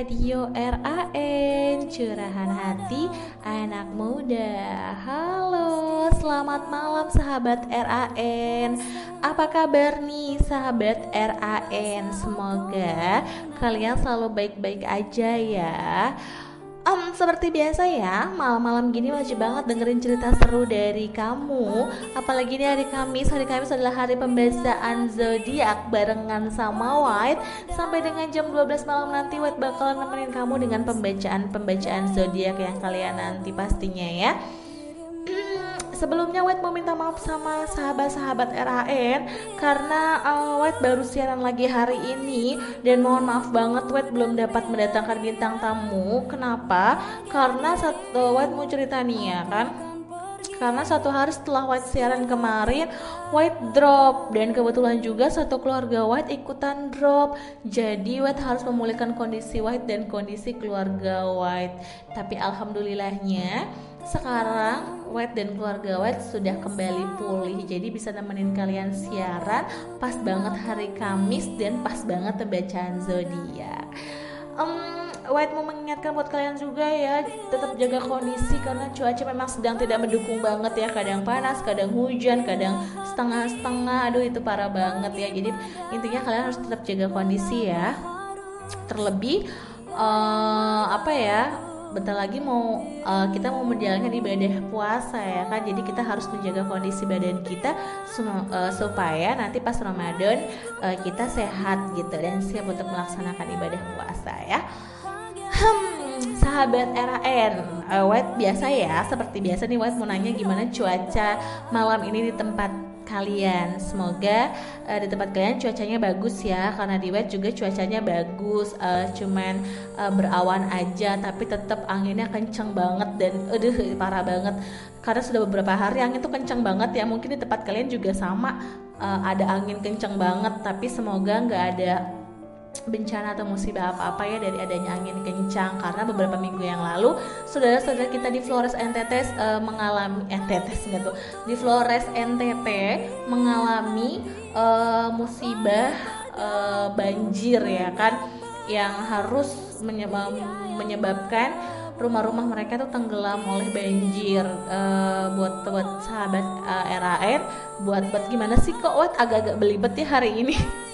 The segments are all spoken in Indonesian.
Radio RAN Curahan Hati Anak Muda. Halo, selamat malam sahabat RAN Apa kabar nih sahabat RAN Semoga kalian selalu baik-baik aja ya seperti biasa ya, malam-malam gini wajib banget dengerin cerita seru dari kamu. Apalagi ini hari Kamis, hari Kamis adalah hari pembacaan zodiak barengan sama White. Sampai dengan jam 12 malam nanti White bakalan nemenin kamu dengan pembacaan-pembacaan zodiak yang kalian nanti pastinya ya sebelumnya White mau minta maaf sama sahabat-sahabat RAN karena uh, White baru siaran lagi hari ini dan mohon maaf banget White belum dapat mendatangkan bintang tamu. Kenapa? Karena satu White mau cerita nih ya kan karena satu hari setelah White siaran kemarin White drop dan kebetulan juga satu keluarga White ikutan drop jadi White harus memulihkan kondisi White dan kondisi keluarga White tapi alhamdulillahnya sekarang White dan keluarga White sudah kembali pulih. Jadi bisa nemenin kalian siaran pas banget hari Kamis dan pas banget pembacaan zodiak. Um, White mau mengingatkan buat kalian juga ya tetap jaga kondisi karena cuaca memang sedang tidak mendukung banget ya. Kadang panas kadang hujan kadang setengah-setengah. Aduh itu parah banget ya. Jadi intinya kalian harus tetap jaga kondisi ya. Terlebih uh, apa ya bentar lagi mau uh, kita mau menjalankan ibadah puasa ya kan? Jadi kita harus menjaga kondisi badan kita uh, supaya nanti pas Ramadan uh, kita sehat gitu dan siap untuk melaksanakan ibadah puasa ya. Hmm, sahabat RAN uh, White biasa ya? Seperti biasa nih White mau nanya gimana cuaca malam ini di tempat kalian. Semoga uh, di tempat kalian cuacanya bagus ya karena di wet juga cuacanya bagus. Uh, cuman uh, berawan aja tapi tetap anginnya kenceng banget dan aduh parah banget. Karena sudah beberapa hari angin tuh kenceng banget ya. Mungkin di tempat kalian juga sama uh, ada angin kenceng banget tapi semoga nggak ada bencana atau musibah apa-apa ya dari adanya angin kencang. Karena beberapa minggu yang lalu saudara-saudara kita di Flores NTT uh, eh, mengalami NTT enggak tuh di Flores NTT mengalami uh, musibah uh, banjir ya kan yang harus menyebab, menyebabkan rumah-rumah mereka tuh tenggelam oleh banjir. Uh, buat buat sahabat uh, RAN buat buat gimana sih kok? Agak-agak belibet ya hari ini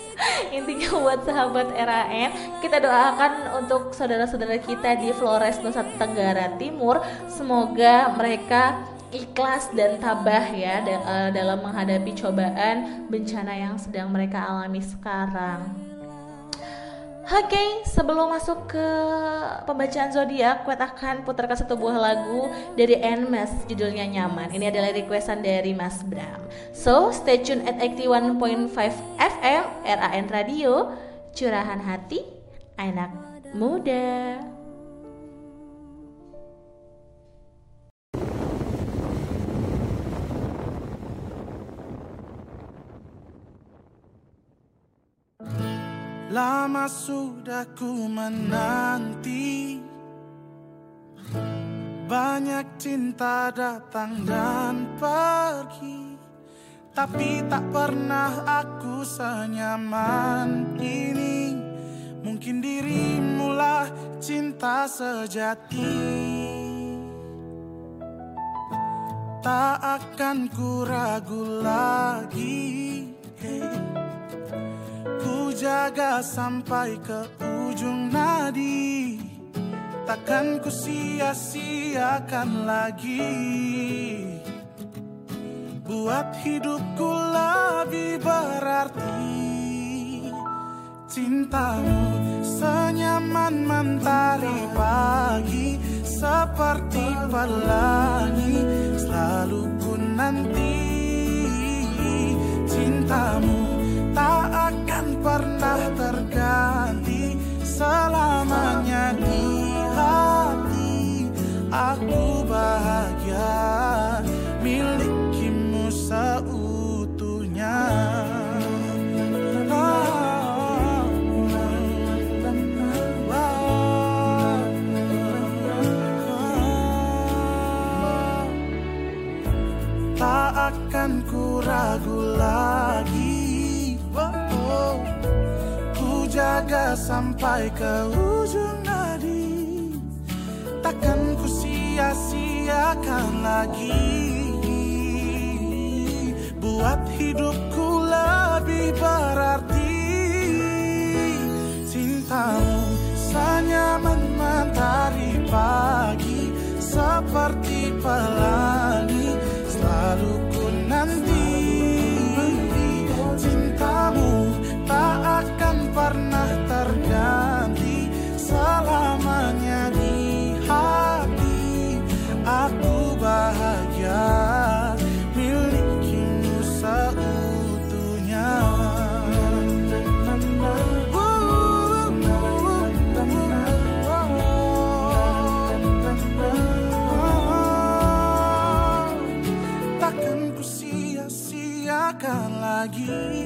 intinya buat sahabat RAN kita doakan untuk saudara-saudara kita di Flores Nusa Tenggara Timur semoga mereka ikhlas dan tabah ya eh, dalam menghadapi cobaan bencana yang sedang mereka alami sekarang. Oke, okay, sebelum masuk ke pembacaan zodiak, Kuat akan putarkan satu buah lagu dari Nmas judulnya Nyaman. Ini adalah requestan dari Mas Bram. So, stay tune at 81.5 FM RAN Radio, curahan hati anak muda. Lama sudah ku menanti. Banyak cinta datang dan pergi. Tapi tak pernah aku senyaman ini Mungkin dirimulah cinta sejati. Tak akan ku ragu lagi. hey jaga sampai ke ujung nadi. Takkan ku sia-siakan lagi. Buat hidupku lebih berarti. Cintamu senyaman mentari pagi. Seperti pelangi selalu ku nanti. Cintamu tak akan pernah terganti selamanya di hati. Aku bahagia milikimu seutuhnya. Tak akan ku ragu lagi jaga sampai ke ujung nadi. Takkan ku sia-siakan lagi. Buat hidupku lebih berarti. Cintamu senyaman mentari pagi Seperti pelangi. Selalu ku nanti lagi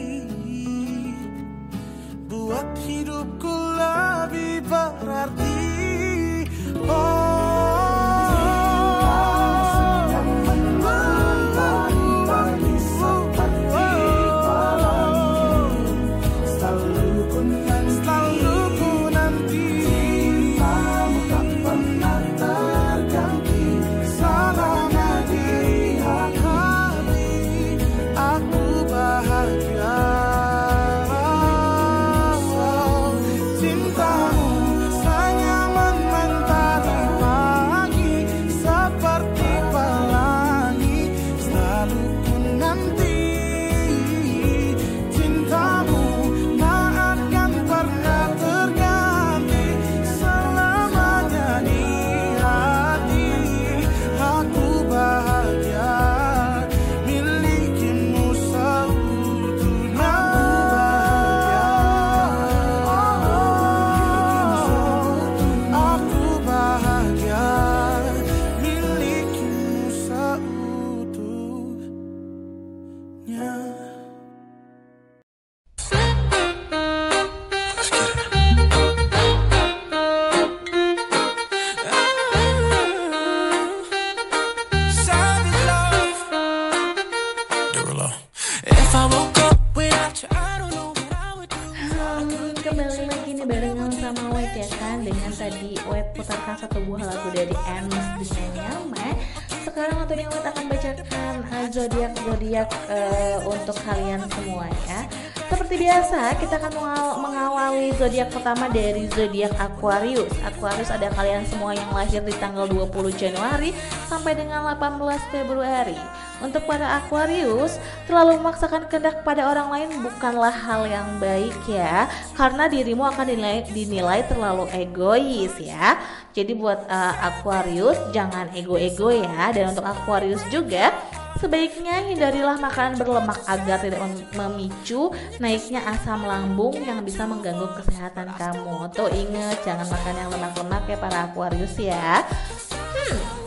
pertama dari zodiak Aquarius. Aquarius ada kalian semua yang lahir di tanggal 20 Januari sampai dengan 18 Februari. Untuk para Aquarius, terlalu memaksakan kehendak pada orang lain bukanlah hal yang baik ya, karena dirimu akan dinilai, dinilai terlalu egois ya. Jadi buat uh, Aquarius jangan ego-ego ya, dan untuk Aquarius juga Sebaiknya hindarilah makanan berlemak agar tidak mem- memicu naiknya asam lambung yang bisa mengganggu kesehatan kamu. Tuh inget jangan makan yang lemak-lemak ya para Aquarius ya. Hmm.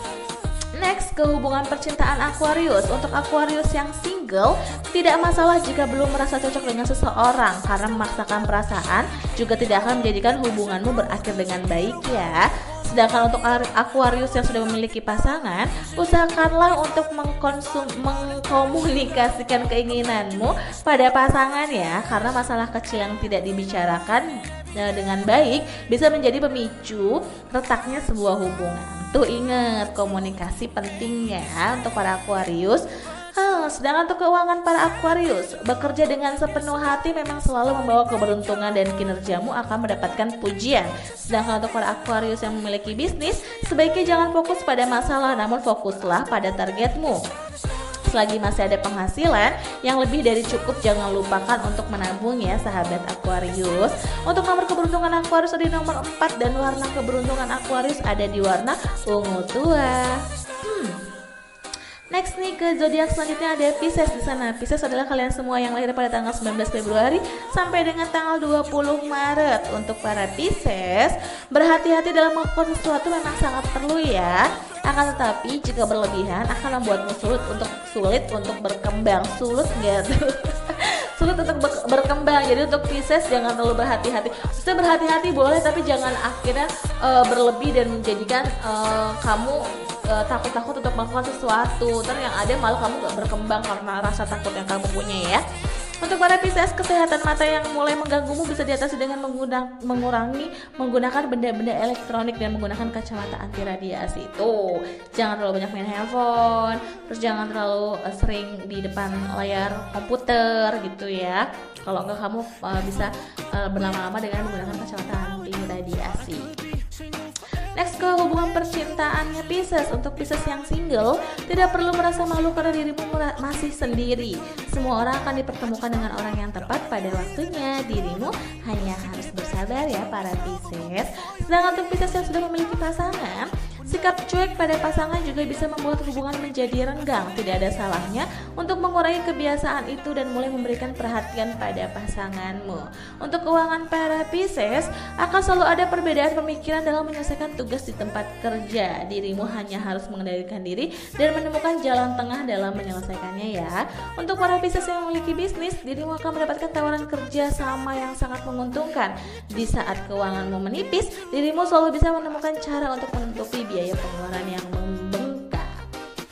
Next ke hubungan percintaan Aquarius Untuk Aquarius yang single Tidak masalah jika belum merasa cocok dengan seseorang Karena memaksakan perasaan Juga tidak akan menjadikan hubunganmu berakhir dengan baik ya Sedangkan untuk Ar- Aquarius yang sudah memiliki pasangan Usahakanlah untuk mengkonsum Mengkomunikasikan keinginanmu pada pasangan ya Karena masalah kecil yang tidak dibicarakan eh, dengan baik bisa menjadi pemicu retaknya sebuah hubungan. Tuh ingat komunikasi penting ya untuk para Aquarius. Hah, sedangkan untuk keuangan para Aquarius, bekerja dengan sepenuh hati memang selalu membawa keberuntungan dan kinerjamu akan mendapatkan pujian. Sedangkan untuk para Aquarius yang memiliki bisnis, sebaiknya jangan fokus pada masalah namun fokuslah pada targetmu. Selagi masih ada penghasilan yang lebih dari cukup jangan lupakan untuk menabung ya sahabat Aquarius. Untuk nomor keberuntungan Aquarius ada di nomor 4 dan warna keberuntungan Aquarius ada di warna ungu tua. Hmm. Next nih ke zodiak selanjutnya ada Pisces di sana. Pisces adalah kalian semua yang lahir pada tanggal 19 Februari sampai dengan tanggal 20 Maret. Untuk para Pisces, berhati-hati dalam melakukan sesuatu memang sangat perlu ya. Akan tetapi jika berlebihan akan membuatmu sulit untuk sulit untuk berkembang. Sulit enggak tuh? sulit untuk ber- berkembang. Jadi untuk Pisces jangan terlalu berhati-hati. Maksudnya berhati-hati boleh tapi jangan akhirnya eh, berlebih dan menjadikan eh, kamu eh, takut-takut untuk melakukan sesuatu. Terus yang ada malah kamu gak berkembang karena rasa takut yang kamu punya ya. Untuk para Pisces, kesehatan mata yang mulai mengganggumu bisa diatasi dengan menggunakan mengurangi menggunakan benda-benda elektronik dan menggunakan kacamata anti radiasi. Tuh, jangan terlalu banyak main handphone, terus jangan terlalu uh, sering di depan layar komputer gitu ya. Kalau enggak kamu uh, bisa uh, berlama-lama dengan menggunakan kacamata anti radiasi. Next ke hubungan percintaannya Pisces Untuk Pisces yang single Tidak perlu merasa malu karena dirimu masih sendiri. Semua orang akan dipertemukan dengan orang yang tepat pada waktunya. Dirimu hanya harus bersabar ya para Pisces. Sedangkan untuk Pisces yang sudah memiliki pasangan Sikap cuek pada pasangan juga bisa membuat hubungan menjadi renggang. Tidak ada salahnya untuk mengurangi kebiasaan itu dan mulai memberikan perhatian pada pasanganmu. Untuk keuangan para Pisces, akan selalu ada perbedaan pemikiran dalam menyelesaikan tugas di tempat kerja. Dirimu hanya harus mengendalikan diri dan menemukan jalan tengah dalam menyelesaikannya ya. Untuk para Pisces yang memiliki bisnis, dirimu akan mendapatkan tawaran kerja sama yang sangat menguntungkan. Di saat keuanganmu menipis, dirimu selalu bisa menemukan cara untuk menutupi biaya pengeluaran yang membengkak.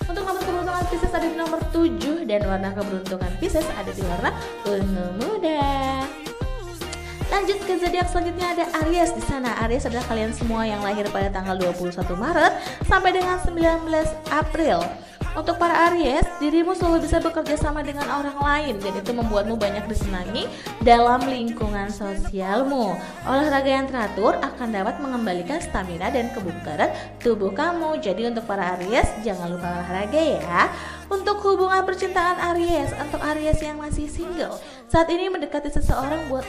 Untuk nomor keberuntungan Pisces ada di nomor 7 dan warna keberuntungan Pisces ada di warna ungu muda. Lanjut ke zodiak selanjutnya ada Aries di sana. Aries adalah kalian semua yang lahir pada tanggal 21 Maret sampai dengan 19 April. Untuk para Aries, dirimu selalu bisa bekerja sama dengan orang lain dan itu membuatmu banyak disenangi dalam lingkungan sosialmu. Olahraga yang teratur akan dapat mengembalikan stamina dan kebugaran tubuh kamu. Jadi untuk para Aries, jangan lupa olahraga ya. Untuk hubungan percintaan Aries, untuk Aries yang masih single, saat ini mendekati seseorang buat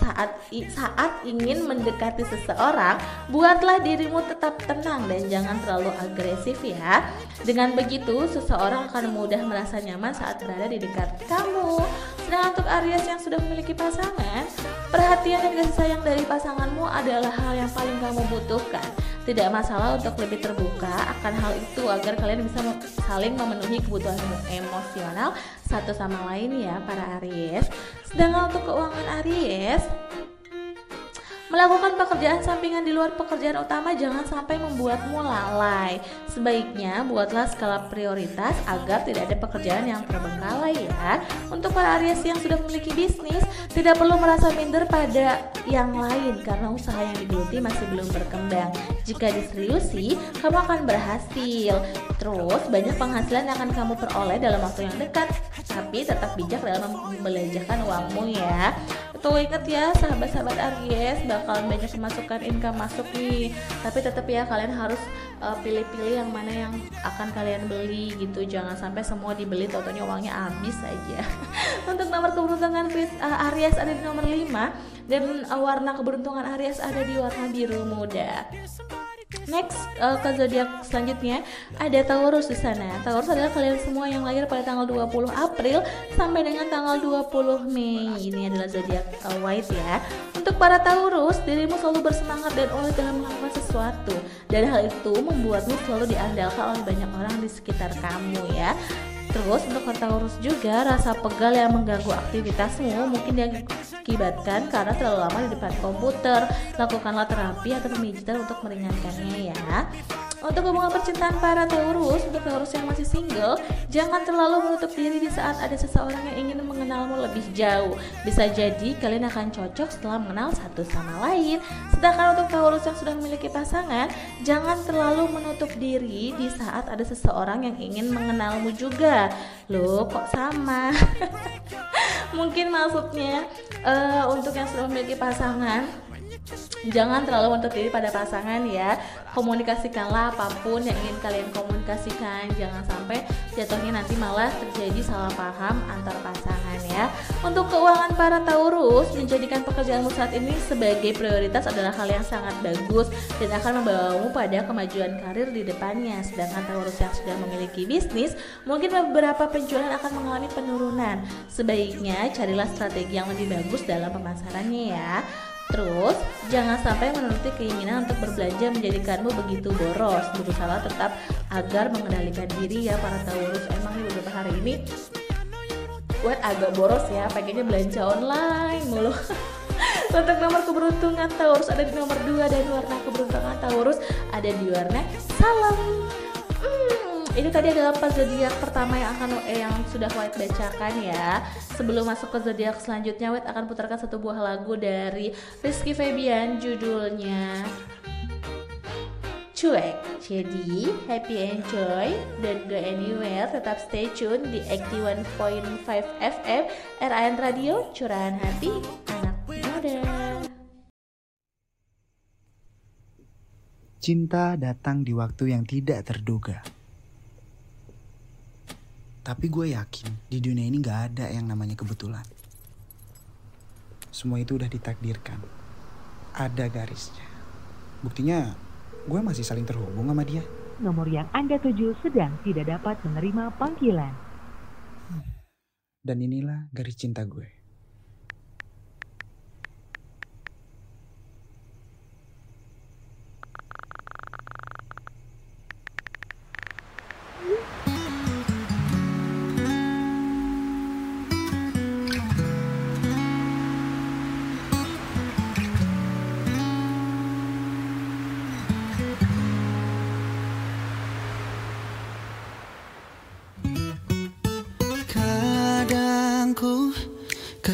saat saat ingin mendekati seseorang, buatlah dirimu tetap tenang dan jangan terlalu agresif ya. Dengan begitu, seseorang akan mudah merasa nyaman saat berada di dekat kamu. Sedangkan untuk Aries yang sudah memiliki pasangan, perhatian dan kasih sayang dari pasanganmu adalah hal yang paling kamu butuhkan. Tidak masalah untuk lebih terbuka akan hal itu agar kalian bisa saling memenuhi kebutuhan emosional satu sama lain ya para Aries. Sedangkan untuk keuangan Aries, Melakukan pekerjaan sampingan di luar pekerjaan utama jangan sampai membuatmu lalai. Sebaiknya buatlah skala prioritas agar tidak ada pekerjaan yang terbengkalai ya. Untuk para Aries yang sudah memiliki bisnis, tidak perlu merasa minder pada yang lain karena usaha yang digeluti masih belum berkembang. Jika diseriusi, kamu akan berhasil. Terus banyak penghasilan yang akan kamu peroleh dalam waktu yang dekat. Tapi tetap bijak dalam membelanjakan uangmu ya. Tuh inget ya sahabat-sahabat Aries bakalan banyak pemasukan income masuk nih. Tapi tetap ya kalian harus uh, pilih-pilih yang mana yang akan kalian beli gitu. Jangan sampai semua dibeli totalnya uangnya habis aja. Untuk nomor keberuntungan uh, Aries ada di nomor 5 Dan uh, warna keberuntungan Aries ada di warna biru muda Next uh, ke zodiak selanjutnya ada Taurus di sana. Taurus adalah kalian semua yang lahir pada tanggal 20 April sampai dengan tanggal 20 Mei. Ini adalah zodiak uh, white ya. Untuk para Taurus, dirimu selalu bersemangat dan oleh dalam melakukan sesuatu dan hal itu membuatmu selalu diandalkan oleh banyak orang di sekitar kamu ya. Terus untuk Taurus juga rasa pegal yang mengganggu aktivitasmu mungkin diakibatkan karena terlalu lama di depan komputer. Lakukanlah terapi atau pemijitan untuk meringankannya ya. Untuk hubungan percintaan para Taurus, untuk Taurus yang masih single, jangan terlalu menutup diri di saat ada seseorang yang ingin mengenalmu lebih jauh. Bisa jadi kalian akan cocok setelah mengenal satu sama lain. Sedangkan untuk Taurus yang sudah memiliki pasangan, jangan terlalu menutup diri di saat ada seseorang yang ingin mengenalmu juga. Loh, kok sama? Mungkin maksudnya eh, untuk yang sudah memiliki pasangan Jangan terlalu menutup diri pada pasangan ya. Komunikasikanlah apa pun yang ingin kalian komunikasikan. Jangan sampai jatuhnya nanti malah terjadi salah paham antar pasangan ya. Untuk keuangan para Taurus Menjadikan pekerjaanmu saat ini sebagai prioritas adalah hal yang sangat bagus Dan akan membawamu pada kemajuan karir di depannya. Sedangkan Taurus yang sudah memiliki bisnis Mungkin beberapa penjualan akan mengalami penurunan. Sebaiknya carilah strategi yang lebih bagus dalam pemasarannya ya Terus, jangan sampai menuruti keinginan untuk berbelanja menjadikanmu begitu boros. Berusaha tetap agar mengendalikan diri ya para Taurus. Emang nih beberapa hari ini gue agak boros ya, pengennya belanja online mulu. Untuk nomor keberuntungan Taurus ada di nomor 2 dan warna keberuntungan Taurus ada di warna salam. Ini tadi adalah pas zodiak pertama yang akan eh, yang sudah White bacakan ya. Sebelum masuk ke zodiak selanjutnya, White akan putarkan satu buah lagu dari Rizky Febian judulnya Cuek. Jadi, happy enjoy, don't go anywhere, tetap stay tune di 81.5 FM RAN Radio, curahan hati anak muda. Cinta datang di waktu yang tidak terduga. Tapi gue yakin di dunia ini gak ada yang namanya kebetulan. Semua itu udah ditakdirkan. Ada garisnya. Buktinya gue masih saling terhubung sama dia. Nomor yang Anda tuju sedang tidak dapat menerima panggilan. Dan inilah garis cinta gue.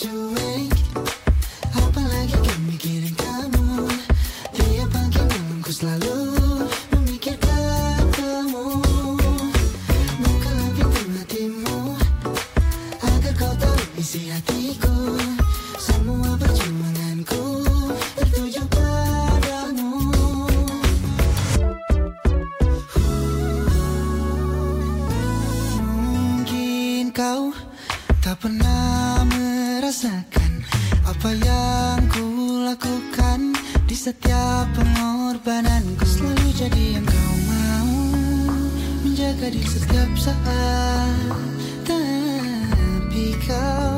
ada Menjaga di setiap saat. Tapi kau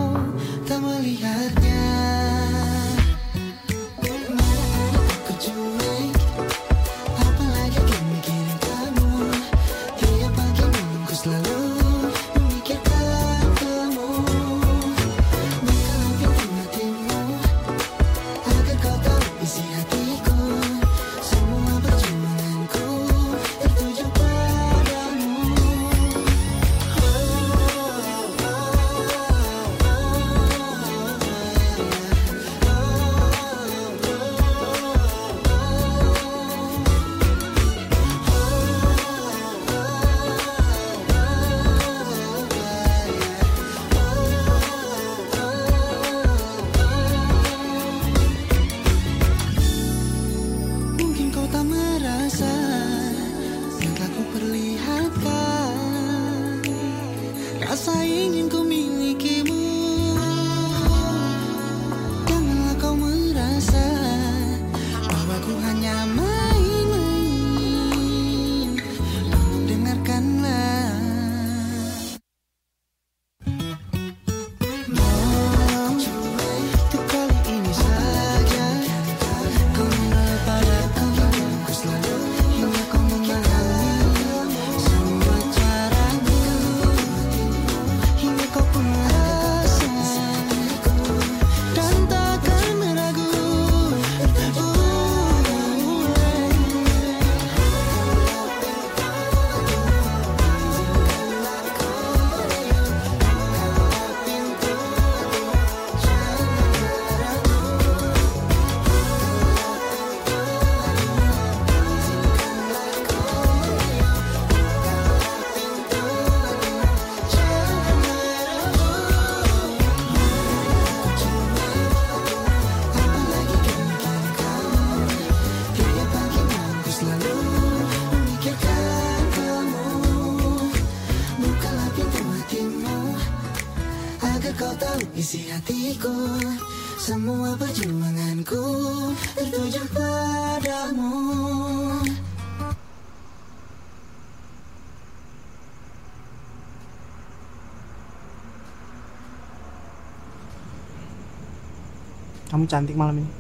cantik malam ini.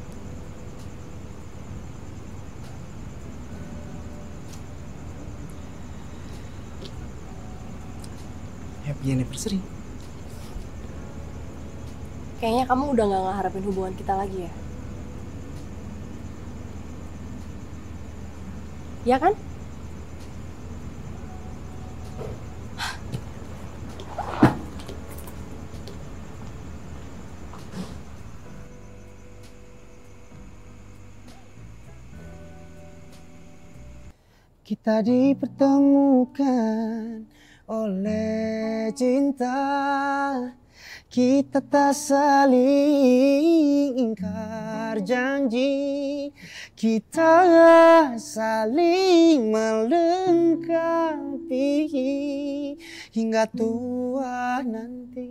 Happy anniversary. Kayaknya kamu udah gak ngeharapin hubungan kita lagi ya? Ya kan? Kita dipertemukan oleh cinta. Kita tak saling ingkar janji. Kita saling melengkapi Hingga tua nanti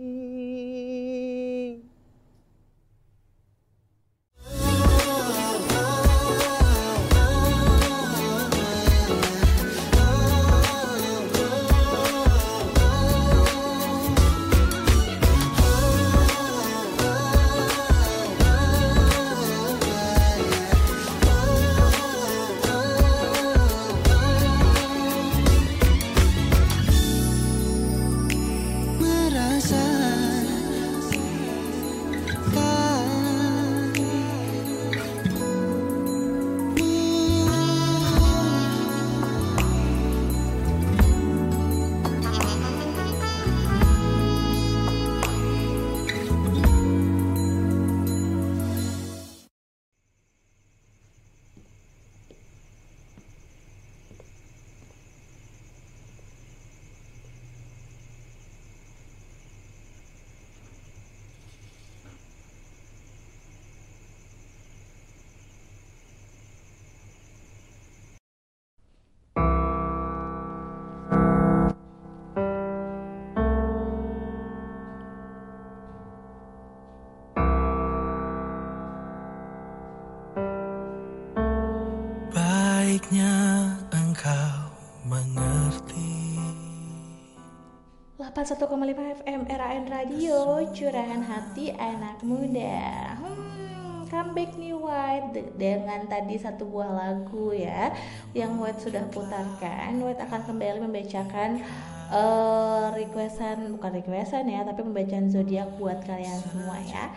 81,5 FM RAN Radio Curahan Hati Anak Muda Hmm, comeback nih White De- dengan tadi satu buah lagu ya yang White sudah putarkan White akan kembali membacakan eh, requestan bukan requestan ya tapi pembacaan zodiak buat kalian semua ya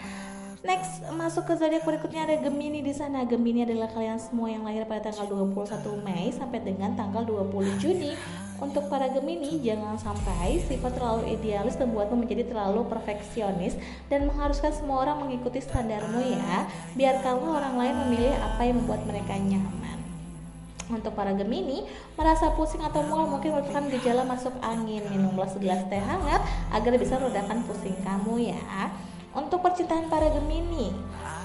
Next masuk ke zodiak berikutnya ada Gemini di sana. Gemini adalah kalian semua yang lahir pada tanggal 21 Mei sampai dengan tanggal 20 Juni. Untuk para Gemini, jangan sampai sifat terlalu idealis membuatmu menjadi terlalu perfeksionis dan mengharuskan semua orang mengikuti standarmu ya. Biarkanlah orang lain memilih apa yang membuat mereka nyaman. Untuk para Gemini, merasa pusing atau mual mungkin merupakan gejala masuk angin. Minumlah segelas teh hangat agar bisa meredakan pusing kamu ya. Untuk percintaan para Gemini,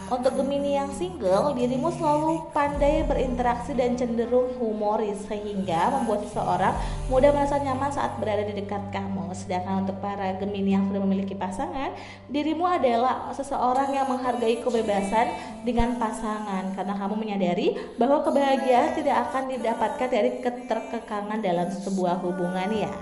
untuk Gemini yang single, dirimu selalu pandai berinteraksi dan cenderung humoris sehingga membuat seseorang mudah merasa nyaman saat berada di dekat kamu. Sedangkan untuk para Gemini yang sudah memiliki pasangan, dirimu adalah seseorang yang menghargai kebebasan dengan pasangan karena kamu menyadari bahwa kebahagiaan tidak akan didapatkan dari keterkekangan dalam sebuah hubungan ya.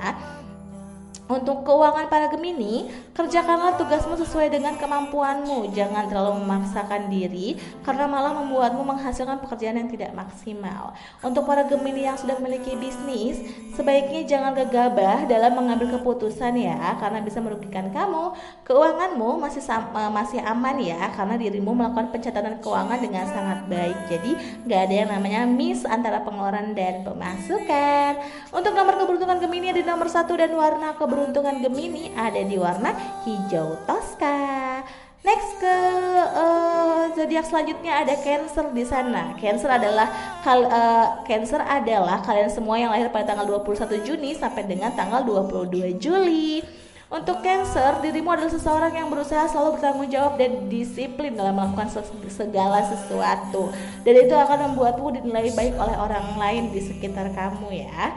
Untuk keuangan para Gemini, kerjakanlah tugasmu sesuai dengan kemampuanmu. Jangan terlalu memaksakan diri karena malah membuatmu menghasilkan pekerjaan yang tidak maksimal. Untuk para Gemini yang sudah memiliki bisnis, sebaiknya jangan gegabah dalam mengambil keputusan ya karena bisa merugikan kamu. Keuanganmu masih eh, masih aman ya karena dirimu melakukan pencatatan keuangan dengan sangat baik. Jadi nggak ada yang namanya miss antara pengeluaran dan pemasukan. Untuk nomor keberuntungan Gemini ada nomor satu dan warna keberuntungan Gemini ada di warna hijau toska. Next ke eh, zodiak selanjutnya ada Cancer di sana. Cancer adalah kal eh, Cancer adalah kalian semua yang lahir pada tanggal 21 Juni sampai dengan tanggal 22 Juli. Untuk Cancer, dirimu adalah seseorang yang berusaha selalu bertanggung jawab dan disiplin dalam melakukan se- segala sesuatu. Dan itu akan membuatmu dinilai baik oleh orang lain di sekitar kamu ya.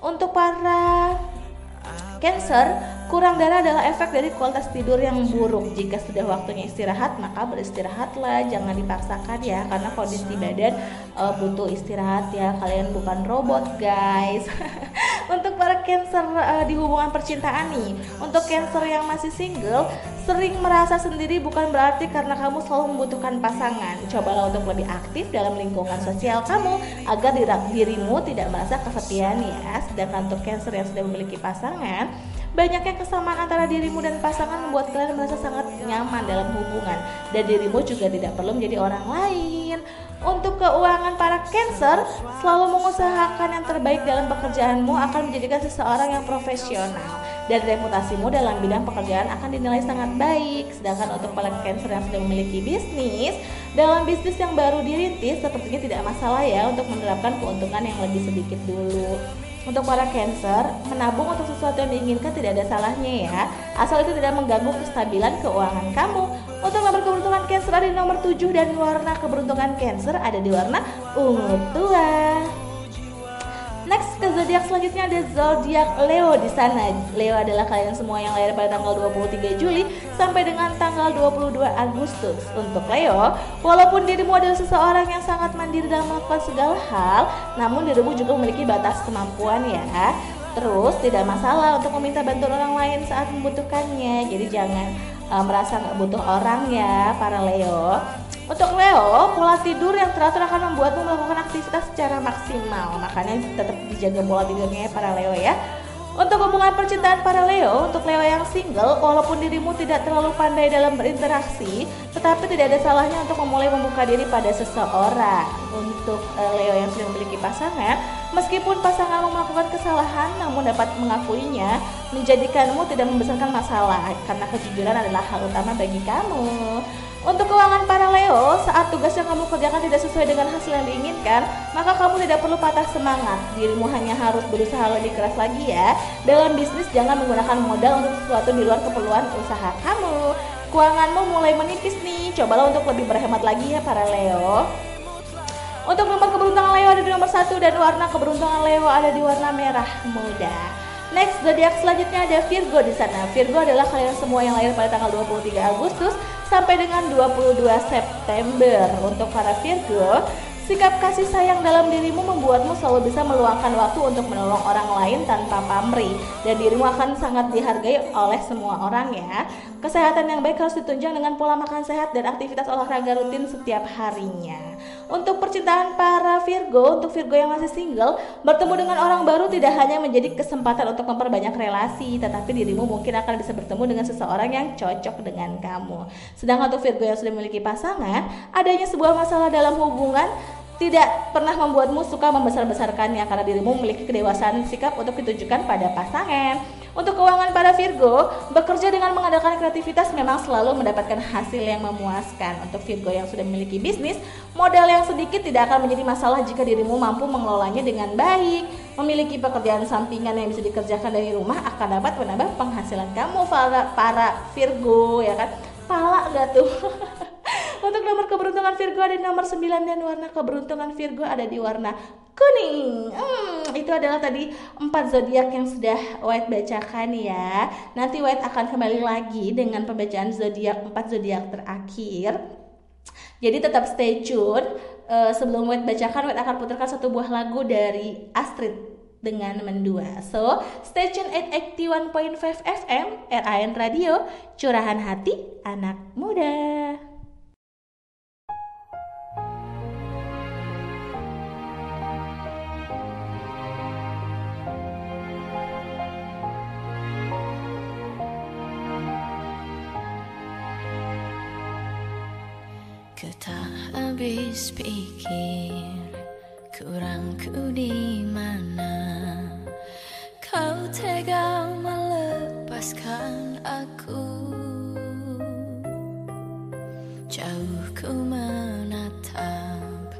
Untuk para Cancer, kurang darah adalah efek dari kualitas tidur yang buruk. Jika sudah waktunya istirahat, maka beristirahatlah, jangan dipaksakan ya, karena kondisi badan eh, butuh istirahat ya. Kalian bukan robot, guys. untuk para Cancer eh, di hubungan percintaan nih, untuk Cancer yang masih single, Sering merasa sendiri bukan berarti karena kamu selalu membutuhkan pasangan. Cobalah untuk lebih aktif dalam lingkungan sosial kamu agar diri- dirimu tidak merasa kesepian ya. Sedangkan untuk Cancer yang sudah memiliki pasangan, banyaknya kesamaan antara dirimu dan pasangan membuat kalian merasa sangat nyaman dalam hubungan dan dirimu juga tidak perlu menjadi orang lain. Untuk keuangan para Cancer, selalu mengusahakan yang terbaik dalam pekerjaanmu akan menjadikan seseorang yang profesional dan reputasimu dalam bidang pekerjaan akan dinilai sangat baik. Sedangkan untuk para Cancer yang sudah memiliki bisnis, dalam bisnis yang baru dirintis sepertinya tidak masalah ya untuk menerapkan keuntungan yang lebih sedikit dulu. Untuk para Cancer, menabung untuk sesuatu yang diinginkan tidak ada salahnya ya, asal itu tidak mengganggu kestabilan keuangan kamu. Untuk nomor keberuntungan Cancer ada di nomor 7 dan warna keberuntungan Cancer ada di warna ungu tua. Next ke zodiak selanjutnya ada zodiak Leo di sana. Leo adalah kalian semua yang lahir pada tanggal 23 Juli sampai dengan tanggal 22 Agustus. Untuk Leo, walaupun dirimu adalah seseorang yang sangat mandiri dalam melakukan segala hal, namun dirimu juga memiliki batas kemampuan ya. Terus tidak masalah untuk meminta bantuan orang lain saat membutuhkannya. Jadi jangan uh, merasa nggak butuh orang ya para Leo. Untuk Leo, pola tidur yang teratur akan membuatmu melakukan aktivitas secara maksimal. Makanya tetap dijaga pola tidurnya ya para Leo ya. Untuk hubungan percintaan para Leo, untuk Leo yang single, walaupun dirimu tidak terlalu pandai dalam berinteraksi, tetapi tidak ada salahnya untuk memulai membuka diri pada seseorang. Untuk eh, Leo yang sudah memiliki pasangan, meskipun pasanganmu melakukan kesalahan, namun dapat mengakuinya, menjadikanmu tidak membesarkan masalah, karena kejujuran adalah hal utama bagi kamu. Untuk keuangan para Leo, saat tugas yang kamu kerjakan tidak sesuai dengan hasil yang diinginkan, maka kamu tidak perlu patah semangat. Dirimu hanya harus berusaha lebih keras lagi ya. Dalam bisnis jangan menggunakan modal untuk sesuatu di luar keperluan usaha kamu. Keuanganmu mulai menipis nih. Cobalah untuk lebih berhemat lagi ya para Leo. Untuk nomor keberuntungan Leo ada di nomor satu dan warna keberuntungan Leo ada di warna merah muda. Next, zodiak selanjutnya ada Virgo di sana. Virgo adalah kalian semua yang lahir pada tanggal 23 Agustus sampai dengan 22 September. Untuk para Virgo, sikap kasih sayang dalam dirimu membuatmu selalu bisa meluangkan waktu untuk menolong orang lain tanpa pamrih dan dirimu akan sangat dihargai oleh semua orang ya. Kesehatan yang baik harus ditunjang dengan pola makan sehat dan aktivitas olahraga rutin setiap harinya. Untuk percintaan para Virgo, untuk Virgo yang masih single, bertemu dengan orang baru tidak hanya menjadi kesempatan untuk memperbanyak relasi, tetapi dirimu mungkin akan bisa bertemu dengan seseorang yang cocok dengan kamu. Sedangkan untuk Virgo yang sudah memiliki pasangan, adanya sebuah masalah dalam hubungan tidak pernah membuatmu suka membesar-besarkannya karena dirimu memiliki kedewasaan sikap untuk ditunjukkan pada pasangan. Untuk keuangan para Virgo, bekerja dengan mengadakan kreativitas memang selalu mendapatkan hasil yang memuaskan. Untuk Virgo yang sudah memiliki bisnis, modal yang sedikit tidak akan menjadi masalah jika dirimu mampu mengelolanya dengan baik. Memiliki pekerjaan sampingan yang bisa dikerjakan dari rumah akan dapat menambah penghasilan kamu para, para Virgo ya kan. Pala gak tuh? Untuk nomor keberuntungan Virgo ada di nomor 9 dan warna keberuntungan Virgo ada di warna kuning. Hmm, itu adalah tadi empat zodiak yang sudah White bacakan ya. Nanti White akan kembali lagi dengan pembacaan zodiak empat zodiak terakhir. Jadi tetap stay tune. Eh, sebelum White bacakan, White akan putarkan satu buah lagu dari Astrid dengan mendua. So, stay tune at 81.5 FM RAN Radio, curahan hati anak muda. Habis pikir kurangku di mana? Kau tega melepaskan aku. Jauh ku menatap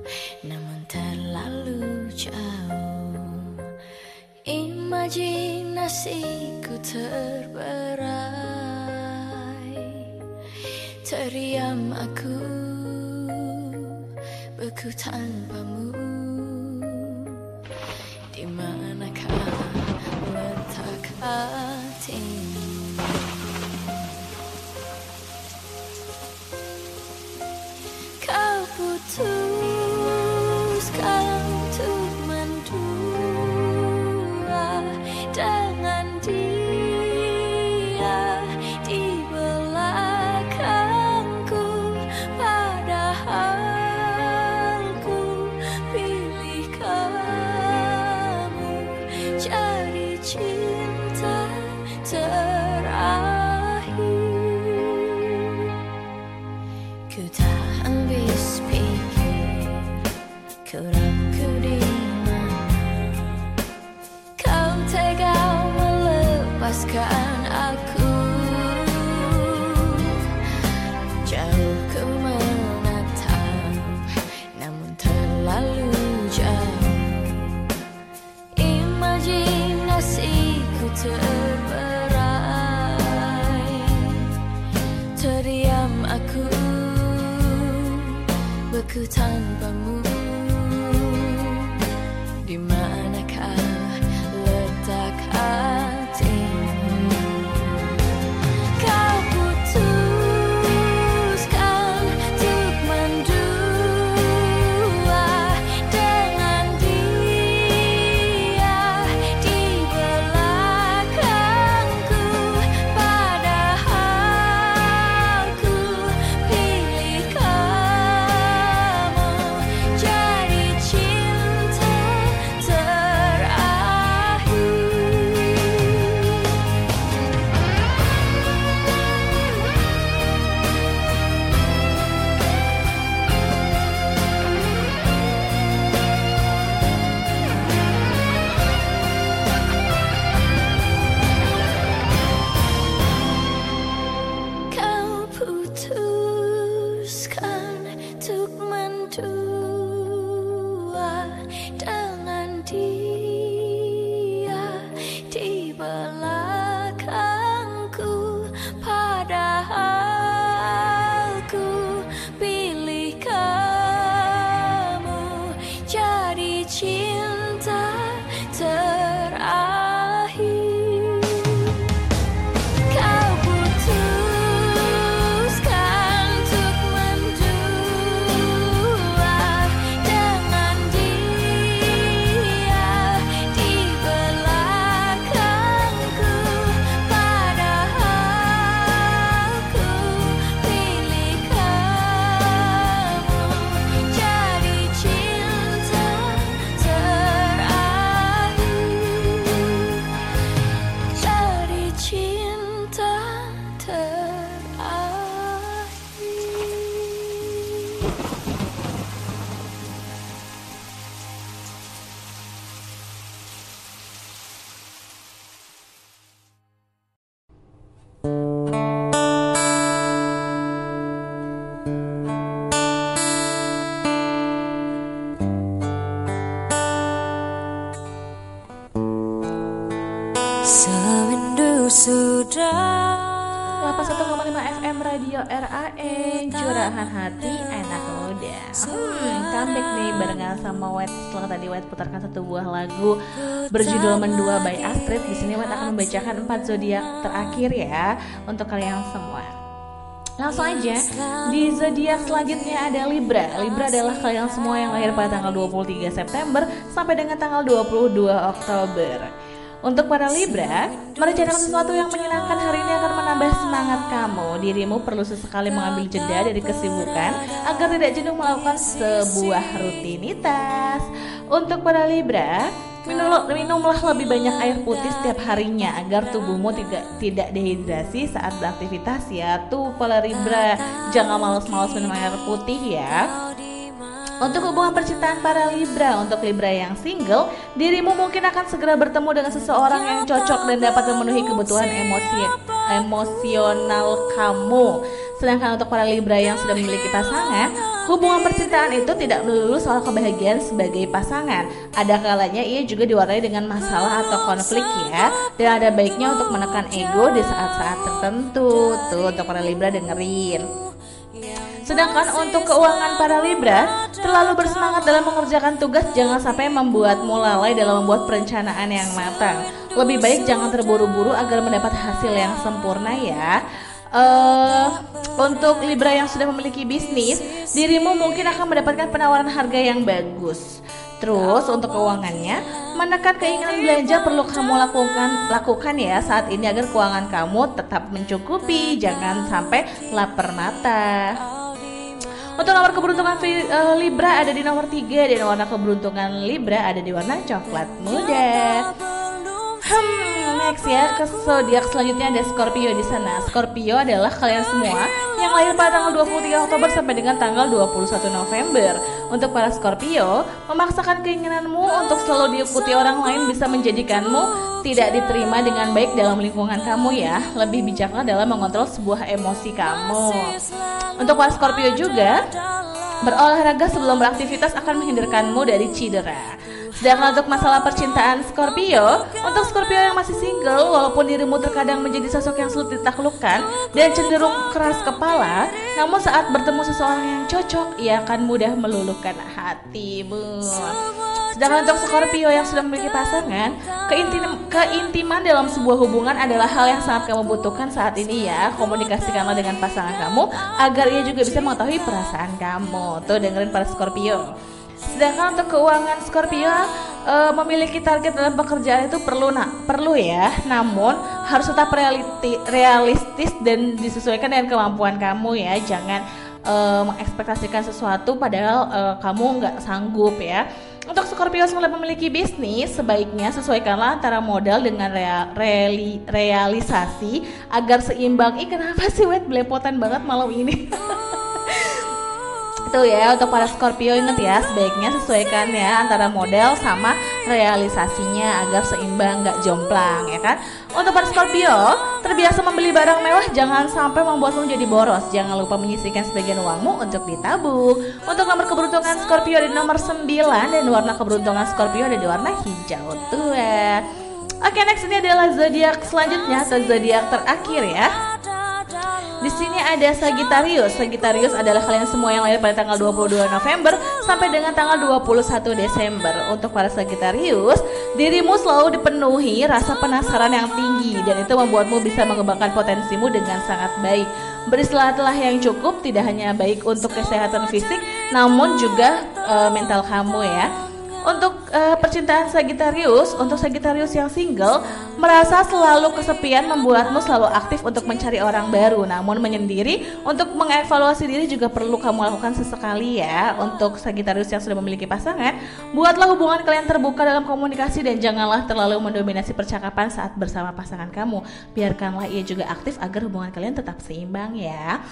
namun terlalu jauh. Imajinasiku terberai. Teriam aku beku tanpamu Di manakah Beku tanpamu Berjudul Mendua by Astrid. Di sini White akan membacakan empat zodiak terakhir ya Untuk kalian semua. Langsung aja Di zodiak selanjutnya ada Libra. Libra adalah kalian semua yang lahir pada tanggal 23 September Sampai dengan tanggal 22 Oktober. Untuk para Libra, merencanakan sesuatu yang menyenangkan hari ini akan menambah semangat kamu. Dirimu perlu sesekali mengambil jeda dari kesibukan agar tidak jenuh melakukan sebuah rutinitas. Untuk para Libra, minumlah, minumlah lebih banyak air putih setiap harinya agar tubuhmu tidak tidak dehidrasi saat beraktivitas ya. Tuh para Libra, jangan malas-malas minum air putih ya. Untuk hubungan percintaan para Libra, untuk Libra yang single, dirimu mungkin akan segera bertemu dengan seseorang yang cocok dan dapat memenuhi kebutuhan emosi emosional kamu. Sedangkan untuk para Libra yang sudah memiliki pasangan, hubungan percintaan itu tidak melulu soal kebahagiaan sebagai pasangan. Ada kalanya ia juga diwarnai dengan masalah atau konflik ya, dan ada baiknya untuk menekan ego di saat-saat tertentu. Tuh untuk para Libra dengerin. Sedangkan untuk keuangan para Libra, terlalu bersemangat dalam mengerjakan tugas jangan sampai membuatmu lalai dalam membuat perencanaan yang matang. Lebih baik jangan terburu-buru agar mendapat hasil yang sempurna ya. Eh, untuk Libra yang sudah memiliki bisnis, dirimu mungkin akan mendapatkan penawaran harga yang bagus. Terus untuk keuangannya, menekan keinginan belanja perlu kamu lakukan lakukan ya saat ini agar keuangan kamu tetap mencukupi, jangan sampai lapar mata. Untuk nomor keberuntungan eh, Libra ada di nomor 3 dan warna keberuntungan Libra ada di warna coklat muda. Hmm, next ya ke zodiak selanjutnya ada Scorpio di sana. Scorpio adalah kalian semua yang lahir pada tanggal 23 Oktober sampai dengan tanggal 21 November. Untuk para Scorpio, memaksakan keinginanmu untuk selalu diikuti orang lain bisa menjadikanmu tidak diterima dengan baik dalam lingkungan kamu ya. Lebih bijaklah dalam mengontrol sebuah emosi kamu. Untuk para Scorpio juga, berolahraga sebelum beraktivitas akan menghindarkanmu dari cedera. Sedangkan untuk masalah percintaan Scorpio, untuk Scorpio yang masih single, walaupun dirimu terkadang menjadi sosok yang sulit ditaklukkan dan cenderung keras kepala, namun saat bertemu seseorang yang cocok, ia akan mudah meluluhkan hatimu. Sedangkan untuk Scorpio yang sudah memiliki pasangan, keintim- keintiman dalam sebuah hubungan adalah hal yang sangat kamu butuhkan saat ini ya. Komunikasikanlah dengan pasangan kamu agar ia juga bisa mengetahui perasaan kamu. Tuh dengerin para Scorpio. Sedangkan untuk keuangan Scorpio eh, memiliki target dalam pekerjaan itu perlu nak perlu ya. Namun harus tetap realiti- realistis dan disesuaikan dengan kemampuan kamu ya. Jangan eh, mengekspektasikan sesuatu padahal eh, kamu nggak sanggup ya. Untuk Scorpio mulai memiliki bisnis, sebaiknya sesuaikanlah antara modal dengan rea- reali- realisasi agar seimbang. Ih kenapa sih wet belepotan banget malam ini? Tuh ya untuk para Scorpio inget ya sebaiknya sesuaikan ya antara model sama realisasinya agar seimbang nggak jomplang ya kan. Untuk para Scorpio terbiasa membeli barang mewah jangan sampai membuatmu jadi boros. Jangan lupa menyisihkan sebagian uangmu untuk ditabung. Untuk nomor keberuntungan Scorpio ada di nomor 9 dan warna keberuntungan Scorpio ada di warna hijau tua. Oke next ini adalah zodiak selanjutnya atau zodiak terakhir ya. Di sini ada Sagittarius. Sagittarius adalah kalian semua yang lahir pada tanggal 22 November sampai dengan tanggal 21 Desember. Untuk para Sagittarius, dirimu selalu dipenuhi rasa penasaran yang tinggi dan itu membuatmu bisa mengembangkan potensimu dengan sangat baik. Beristirahatlah yang cukup tidak hanya baik untuk kesehatan fisik namun juga eh, mental kamu ya. Untuk eh, percintaan Sagittarius, untuk Sagittarius yang single, merasa selalu kesepian membuatmu selalu aktif untuk mencari orang baru. Namun menyendiri, untuk mengevaluasi diri juga perlu kamu lakukan sesekali ya. Untuk Sagittarius yang sudah memiliki pasangan, buatlah hubungan kalian terbuka dalam komunikasi dan janganlah terlalu mendominasi percakapan saat bersama pasangan kamu. Biarkanlah ia juga aktif agar hubungan kalian tetap seimbang ya.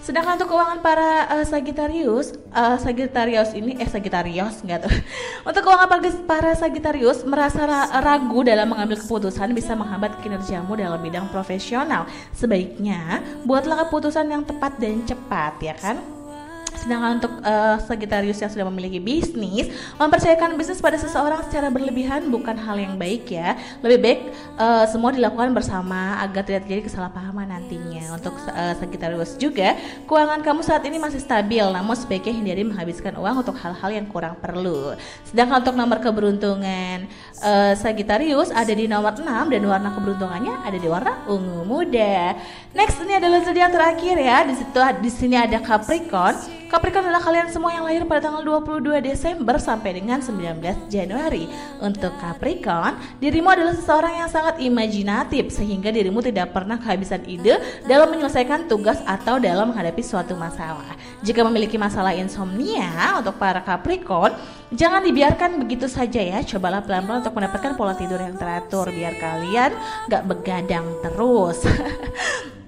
Sedangkan untuk keuangan para eh, Sagittarius, eh, Sagittarius ini eh Sagittarius enggak tuh. Untuk keuangan para, para Sagittarius merasa ra- ragu dalam mengambil keputusan bisa menghambat kinerjamu dalam bidang profesional. Sebaiknya buatlah keputusan yang tepat dan cepat ya kan. Sedangkan untuk eh, Sagittarius yang sudah memiliki bisnis, mempercayakan bisnis pada seseorang secara berlebihan bukan hal yang baik ya. Lebih baik eh, semua dilakukan bersama agar tidak terjadi kesalahpahaman nantinya. Untuk eh, Sagittarius juga, keuangan kamu saat ini masih stabil, namun sebaiknya hindari menghabiskan uang untuk hal-hal yang kurang perlu. Sedangkan untuk nomor keberuntungan eh, Sagittarius ada di nomor 6 dan warna keberuntungannya ada di warna ungu muda. Next ini adalah zodiak terakhir ya. Di situ di sini ada Capricorn. Capricorn adalah kalian semua yang lahir pada tanggal 22 Desember sampai dengan 19 Januari. Untuk Capricorn, dirimu adalah seseorang yang sangat imajinatif sehingga dirimu tidak pernah kehabisan ide dalam menyelesaikan tugas atau dalam menghadapi suatu masalah. Jika memiliki masalah insomnia untuk para Capricorn, jangan dibiarkan begitu saja ya. Cobalah pelan-pelan untuk mendapatkan pola tidur yang teratur biar kalian gak begadang terus.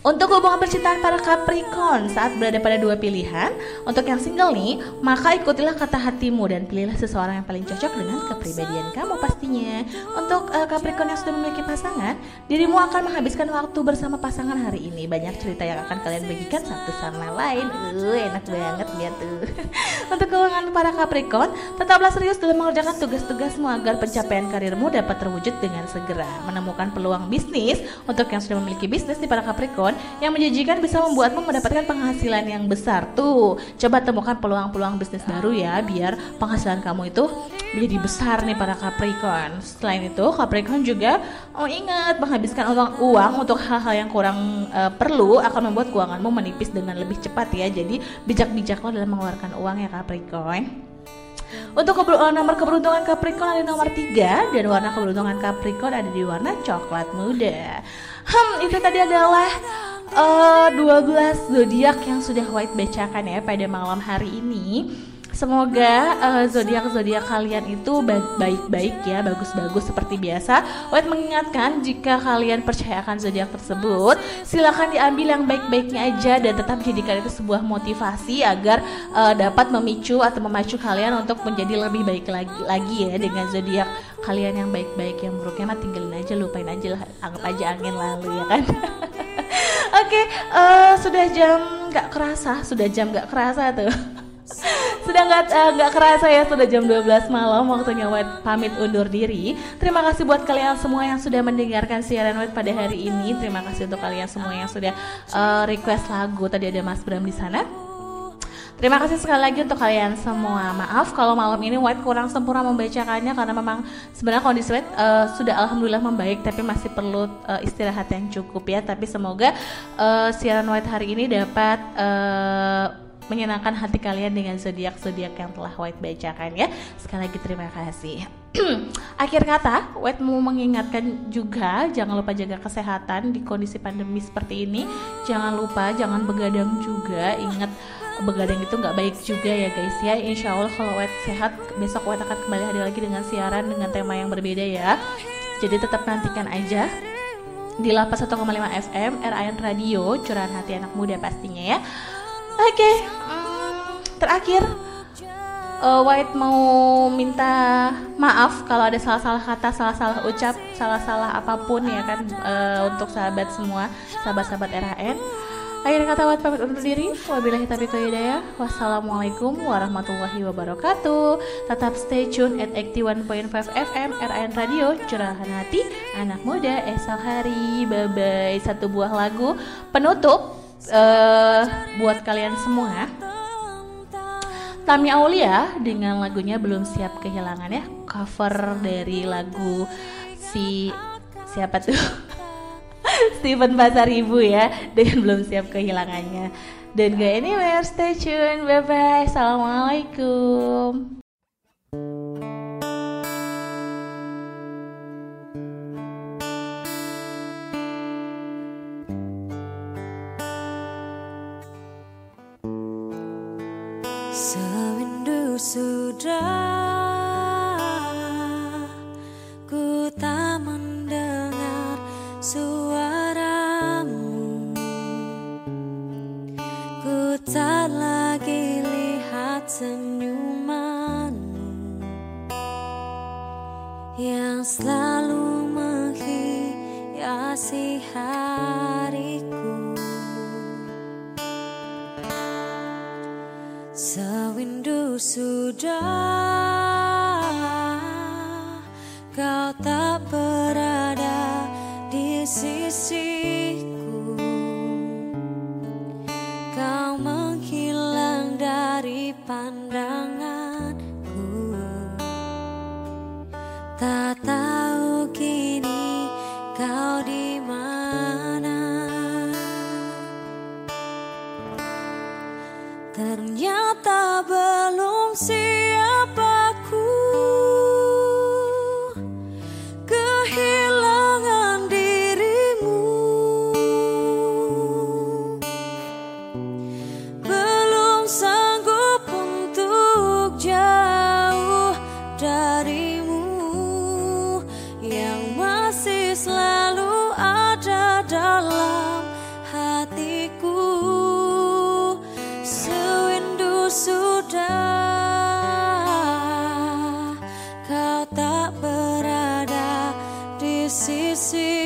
Untuk hubungan percintaan para Capricorn saat berada pada dua pilihan, untuk yang single nih, maka ikutilah kata hatimu dan pilihlah seseorang yang paling cocok dengan kepribadian kamu pastinya. Untuk eh, Capricorn yang sudah memiliki pasangan, dirimu akan menghabiskan waktu bersama pasangan hari ini. Banyak cerita yang akan kalian bagikan satu sama lain. Uh, enak banget lihat tuh. untuk keuangan para Capricorn, tetaplah serius dalam mengerjakan tugas-tugasmu agar pencapaian karirmu dapat terwujud dengan segera. Menemukan peluang bisnis untuk yang sudah memiliki bisnis di para Capricorn yang menjanjikan bisa membuatmu mendapatkan penghasilan yang besar tuh. Coba temukan peluang-peluang bisnis baru ya biar penghasilan kamu itu menjadi besar nih para Capricorn. Selain itu, Capricorn juga oh ingat menghabiskan uang uang untuk hal-hal yang kurang eh, perlu akan membuat keuanganmu menipis dengan lebih cepat ya. Jadi bijak-bijaklah dalam mengeluarkan uang ya Capricorn. Untuk eh, nomor keberuntungan Capricorn ada nomor 3 dan warna keberuntungan Capricorn ada di warna coklat muda. Hmm, itu tadi adalah eh, 12 zodiak yang sudah White bacakan ya pada malam hari ini. Semoga eh, zodiak-zodiak kalian itu ba- baik-baik ya, bagus-bagus seperti biasa. White mengingatkan jika kalian percaya akan zodiak tersebut, silakan diambil yang baik-baiknya aja dan tetap jadikan itu sebuah motivasi agar eh, dapat memicu atau memacu kalian untuk menjadi lebih baik lagi lagi ya dengan zodiak kalian yang baik-baik, yang buruknya mah tinggalin aja, lupain aja lah, anggap aja angin lalu ya kan. Oke, eh, sudah jam nggak kerasa, sudah jam nggak kerasa tuh. sudah nggak eh, nggak kerasa ya sudah jam 12 malam waktunya White pamit undur diri. Terima kasih buat kalian semua yang sudah mendengarkan siaran White pada hari ini. Terima kasih untuk kalian semua yang sudah eh, request lagu. Tadi ada Mas Bram di sana. Terima kasih sekali lagi untuk kalian semua. Maaf kalau malam ini White kurang sempurna membacakannya karena memang sebenarnya kondisi White eh, sudah alhamdulillah membaik tapi masih perlu eh, istirahat yang cukup ya. Tapi semoga eh, siaran White hari ini dapat eh, menyenangkan hati kalian dengan zodiak-zodiak yang telah White bacakan ya. Sekali lagi terima kasih. Akhir kata, White mau mengingatkan juga jangan lupa jaga kesehatan di kondisi pandemi seperti ini. Jangan lupa jangan begadang juga. Ingat begadang itu nggak baik juga ya guys ya. Insya Allah kalau White sehat besok White akan kembali hadir lagi dengan siaran dengan tema yang berbeda ya. Jadi tetap nantikan aja di Lapas 1,5 FM RAN Radio curahan hati anak muda pastinya ya. Oke, mm, terakhir eh, White mau minta maaf kalau ada salah-salah kata, salah-salah ucap, salah-salah apa pun ya kan eh, untuk sahabat semua, sahabat-sahabat RAN. Akhir kata White pamit undur diri. Wabillahi taufiq hidayah. Wassalamualaikum warahmatullahi wabarakatuh. Tetap stay tune at 81.5 FM RAN Radio Curahan Hati Anak Muda esok hari. Bye bye. Satu buah lagu penutup eh buat kalian semua. Tami Aulia dengan lagunya belum siap kehilangan ya cover dari lagu si siapa tuh Steven Pasaribu ya dengan belum siap kehilangannya dan gak anywhere stay tune bye bye assalamualaikum sudah sudah di